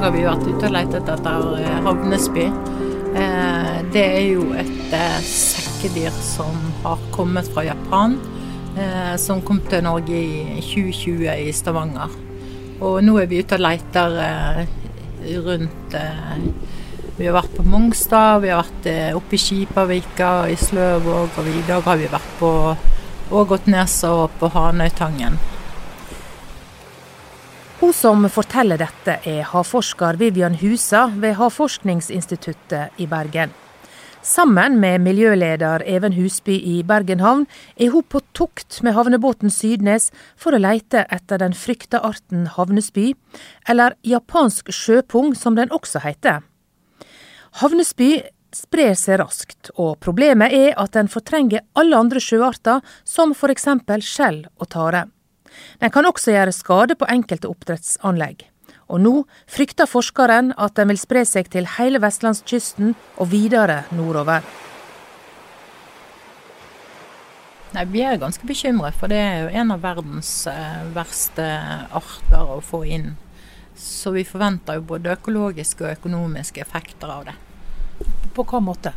dag har vi vært ute og lett etter eh, havnesby. Eh, det er jo et eh, sekkedyr som har kommet fra Japan. Som kom til Norge i 2020 i Stavanger. Og nå er vi ute og leter rundt Vi har vært på Mongstad, vi har vært oppe i Skipavika, i Sløvåg, og i dag har vi vært på Ågotnes og på Hanøytangen. Hun som forteller dette, er havforsker Vivian Husa ved Havforskningsinstituttet i Bergen. Sammen med miljøleder Even Husby i Bergen havn er hun på tokt med havnebåten Sydnes for å leite etter den frykta arten havnespy, eller japansk sjøpung som den også heter. Havnespy sprer seg raskt, og problemet er at den fortrenger alle andre sjøarter, som f.eks. skjell og tare. Den kan også gjøre skade på enkelte oppdrettsanlegg. Og nå frykter forskeren at den vil spre seg til hele vestlandskysten og videre nordover. Nei, Vi er ganske bekymret, for det er jo en av verdens eh, verste arter å få inn. Så vi forventer jo både økologiske og økonomiske effekter av det. På hva måte?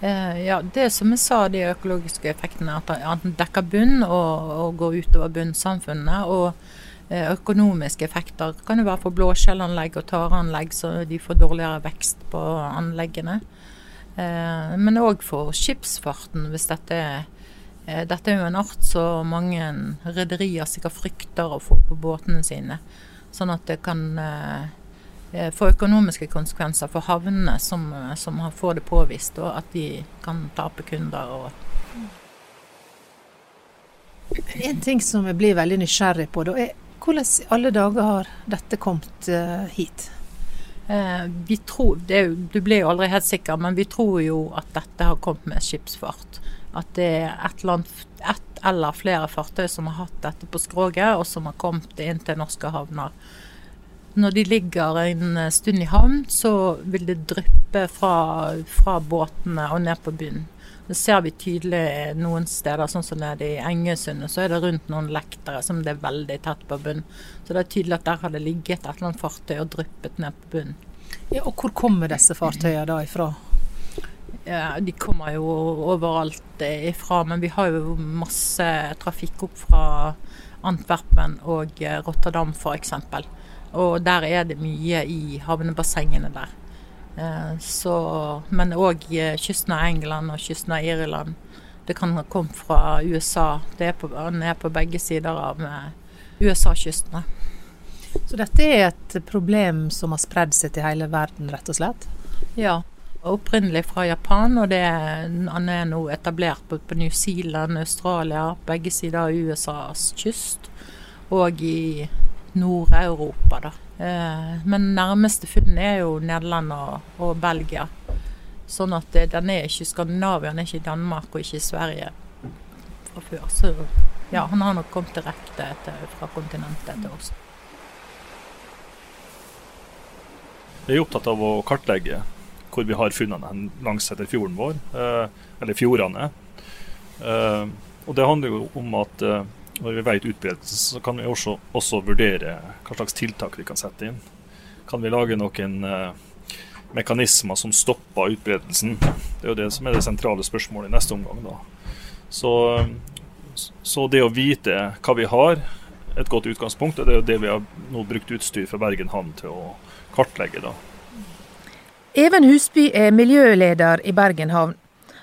Eh, ja, Det som jeg sa, de økologiske effektene, at den dekker bunn og, og går utover bunnsamfunnet. Og eh, økonomiske effekter kan jo være for blåskjellanlegg og tareanlegg, så de får dårligere vekst på anleggene. Eh, men òg for skipsfarten, hvis dette er dette er jo en art som mange rederier sikkert frykter å få på båtene sine. Sånn at det kan Eh, få økonomiske konsekvenser for havnene som, eh, som får det påvist, og at de kan tape kunder. og en ting som jeg blir veldig nysgjerrig på, da, er hvordan i alle dager har dette kommet uh, hit? Eh, vi tror, jo, Du blir jo aldri helt sikker, men vi tror jo at dette har kommet med skipsfart. At det er et eller, annet, et eller flere fartøy som har hatt dette på skroget, og som har kommet inn til norske havner. Når de ligger en stund i havn, så vil det dryppe fra, fra båtene og ned på bunnen. Det ser vi tydelig noen steder, sånn som nede i Engesundet, så er det rundt noen lektere som det er veldig tett på bunnen. Så det er tydelig at der har det ligget et eller annet fartøy og dryppet ned på bunnen. Ja, og hvor kommer disse fartøyene da ifra? Ja, de kommer jo overalt ifra, men vi har jo masse trafikk opp fra Antwerpen og Rotterdam f.eks. Og der er det mye i havnebassengene der. Eh, så, men òg eh, kysten av England og kysten av Irland. Det kan ha kommet fra USA. Det er på, den er på begge sider av eh, USA-kystene. Så dette er et problem som har spredd seg til hele verden, rett og slett? Ja. Opprinnelig fra Japan, og det, han er nå etablert på, på New Zealand, Australia, begge sider av USAs kyst. Og i Nord-Europa, da. Eh, men nærmeste funn er jo Nederland og, og, Belgia. Sånn at den er ikke Skandinavia, den er ikke Danmark og ikke Sverige fra før. Så ja, han har nok kommet direkte etter, fra kontinentet til oss. Vi er opptatt av å kartlegge hvor vi har funnene langs etter fjorden vår, eh, eller fjordene. Eh, og det handler jo om at når vi vet utbredelse, så kan vi også, også, vurdere hva slags tiltak vi kan sette inn. Kan vi lage noen eh, mekanismer som stopper utbredelsen? Det er jo det som er det sentrale spørsmålet i neste omgang. da. Så, så, det å vite hva vi har, et godt utgangspunkt. Det er jo det vi har nå brukt utstyr fra Bergen havn til å kartlegge. da. Even Husby er miljøleder i Bergen havn.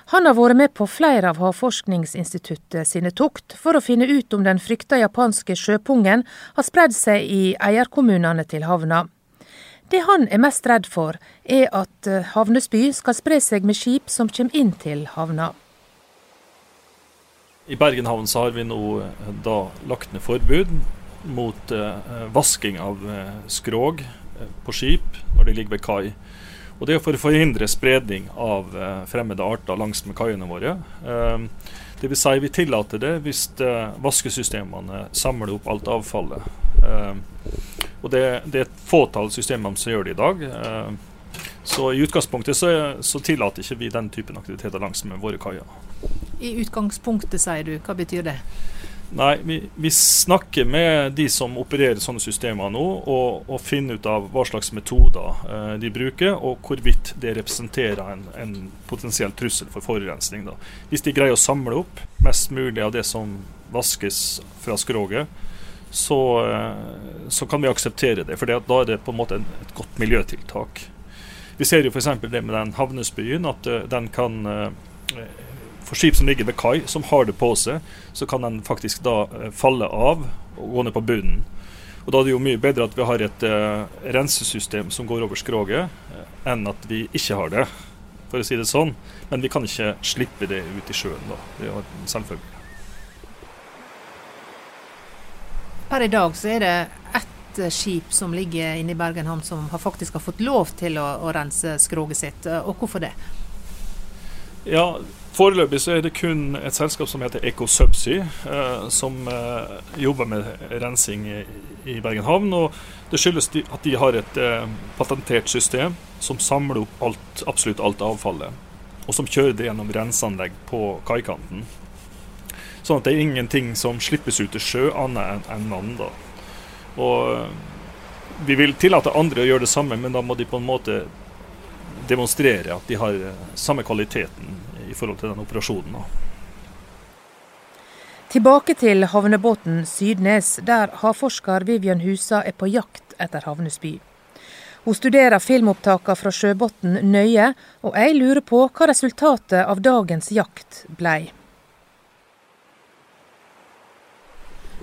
Han har vært med på flere av Havforskningsinstituttet sine tokt for å finne ut om den frykta japanske sjøpungen har spredd seg i eierkommunene til havna. Det han er mest redd for, er at havnesby havnespy skal spre seg med skip som kommer inn til havna. I Bergen havn har vi nå eh, da lagt ned forbud mot uh, vasking av skrog på skip når de ligger ved kai. Og Det er for å forhindre spredning av eh, fremmede arter langs med kaiene våre. Eh, det vil si vi tillater det hvis eh, vaskesystemene samler opp alt avfallet. Og det, det, er et fåtall systemer som gjør det i dag. Så i utgangspunktet så, så, tillater ikke vi den typen aktiviteter langs med våre kaier. I utgangspunktet, sier du. Hva betyr det? Nei, vi, vi, snakker med de som opererer sånne systemer nå, og, og finner ut av hva slags metoder eh, de bruker, og hvorvidt det representerer en, en potensiell trussel for forurensning. Da. Hvis de greier å samle opp mest mulig av det som vaskes fra skroget, så, eh, så kan vi akseptere det. For da er det på en måte en, et godt miljøtiltak. Vi ser jo f.eks. det med den havnesbyen, at uh, den kan uh, for skip som ligger ved kai, som har det på seg, så kan den faktisk da eh, falle av og gå ned på bunnen. Og Da er det jo mye bedre at vi har et uh, rensesystem som går over skroget, uh, enn at vi ikke har det, for å si det sånn. Men vi kan ikke slippe det ut i sjøen, da. Det er jo en selvfølge. Per i dag så er det ett skip som ligger inne i Bergen havn som har faktisk har fått lov til å, å rense skroget sitt. Og hvorfor det? Ja, Foreløpig så er det kun et selskap som heter EcoSubsea, eh, som eh, jobber med rensing i, i, Bergen havn. og Det skyldes de, at de har et eh, patentert system som samler opp alt, absolutt alt avfallet. Og som kjører det gjennom renseanlegg på kaikanten. Sånn at det er ingenting som slippes ut til sjø annet enn vann. da. Og eh, vi vil tillate andre å gjøre det samme, men da må de på en måte demonstrere at de har eh, samme kvaliteten forhold til den operasjonen. Tilbake til havnebåten Sydnes, der havforsker Vivian Husa er på jakt etter havnespy. Hun studerer filmopptakene fra sjøbunnen nøye, og jeg lurer på hva resultatet av dagens jakt blei.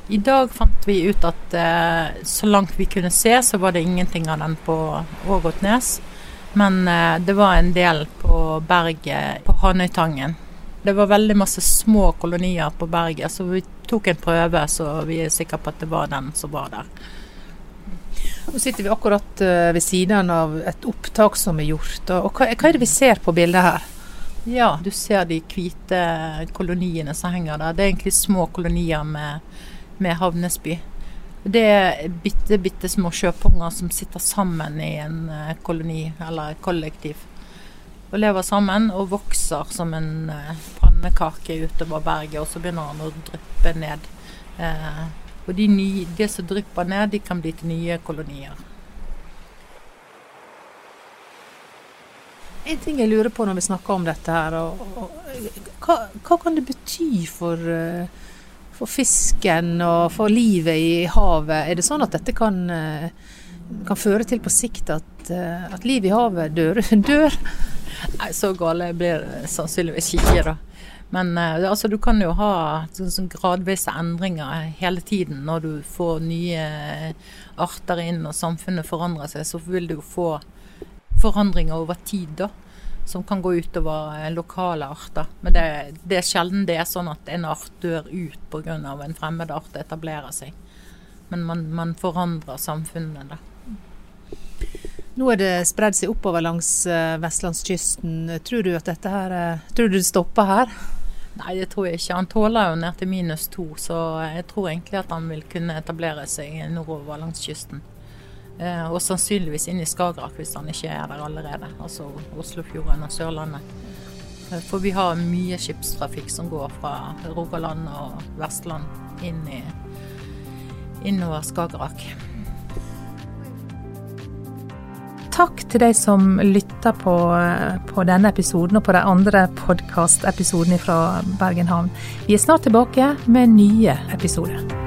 I dag fant vi ut at eh, så langt vi kunne se, så var det ingenting av den på Ågotnes. Men eh, det var en del på berget på Hanøytangen. Det var veldig masse små kolonier på berget, så vi tok en prøve, så vi er sikre på at det var den som var der. Nå sitter vi akkurat eh, ved siden av et opptak som er gjort. og Hva, hva er det vi ser på bildet her? Ja, du ser de hvite koloniene som henger der. Det er egentlig små kolonier med, med havnesby. Det er bitte, bitte små sjøpunger som sitter sammen i en eh, koloni eller kollektiv. Og lever sammen og vokser som en eh, pannekake utover berget, og så begynner han å dryppe ned. Eh, og de, de som drypper ned, de kan bli til nye kolonier. En ting jeg lurer på når vi snakker om dette her, og, og, hva, hva, kan det bety for uh, for fisken og for livet i havet. Er det sånn at dette kan, eh, kan føre til på sikt at, eh, at livet i havet dør? dør? Nei, så gale blir det sannsynligvis ikke, da. Men uh, altså, du kan jo ha sånn, gradvise endringer hele tiden. Når du får nye arter inn og samfunnet forandrer seg, så vil du jo få forandringer over tid, da som kan gå utover eh, lokale arter. Men det, det, er sjelden det er sånn at en art dør ut pga. en fremmed art etablerer seg. Men man, man forandrer samfunnet, da. Nå er det spredd seg oppover langs uh, vestlandskysten. Tror du at dette her uh, Tror du det stopper her? Nei, det tror jeg ikke. Han tåler jo ned til minus to, så jeg tror egentlig at han vil kunne etablere seg nordover langs kysten. Eh, og sannsynligvis inn i Skagerrak hvis han ikke er der allerede. Altså Oslofjorden og Sørlandet. Eh, for vi har mye skipstrafikk som går fra Rogaland og Vestland inn i, innover Skagerrak. Takk til de som lytter på, på, denne episoden og på de andre podkastepisodene fra Bergen havn. Vi er snart tilbake med nye episoder.